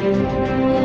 Música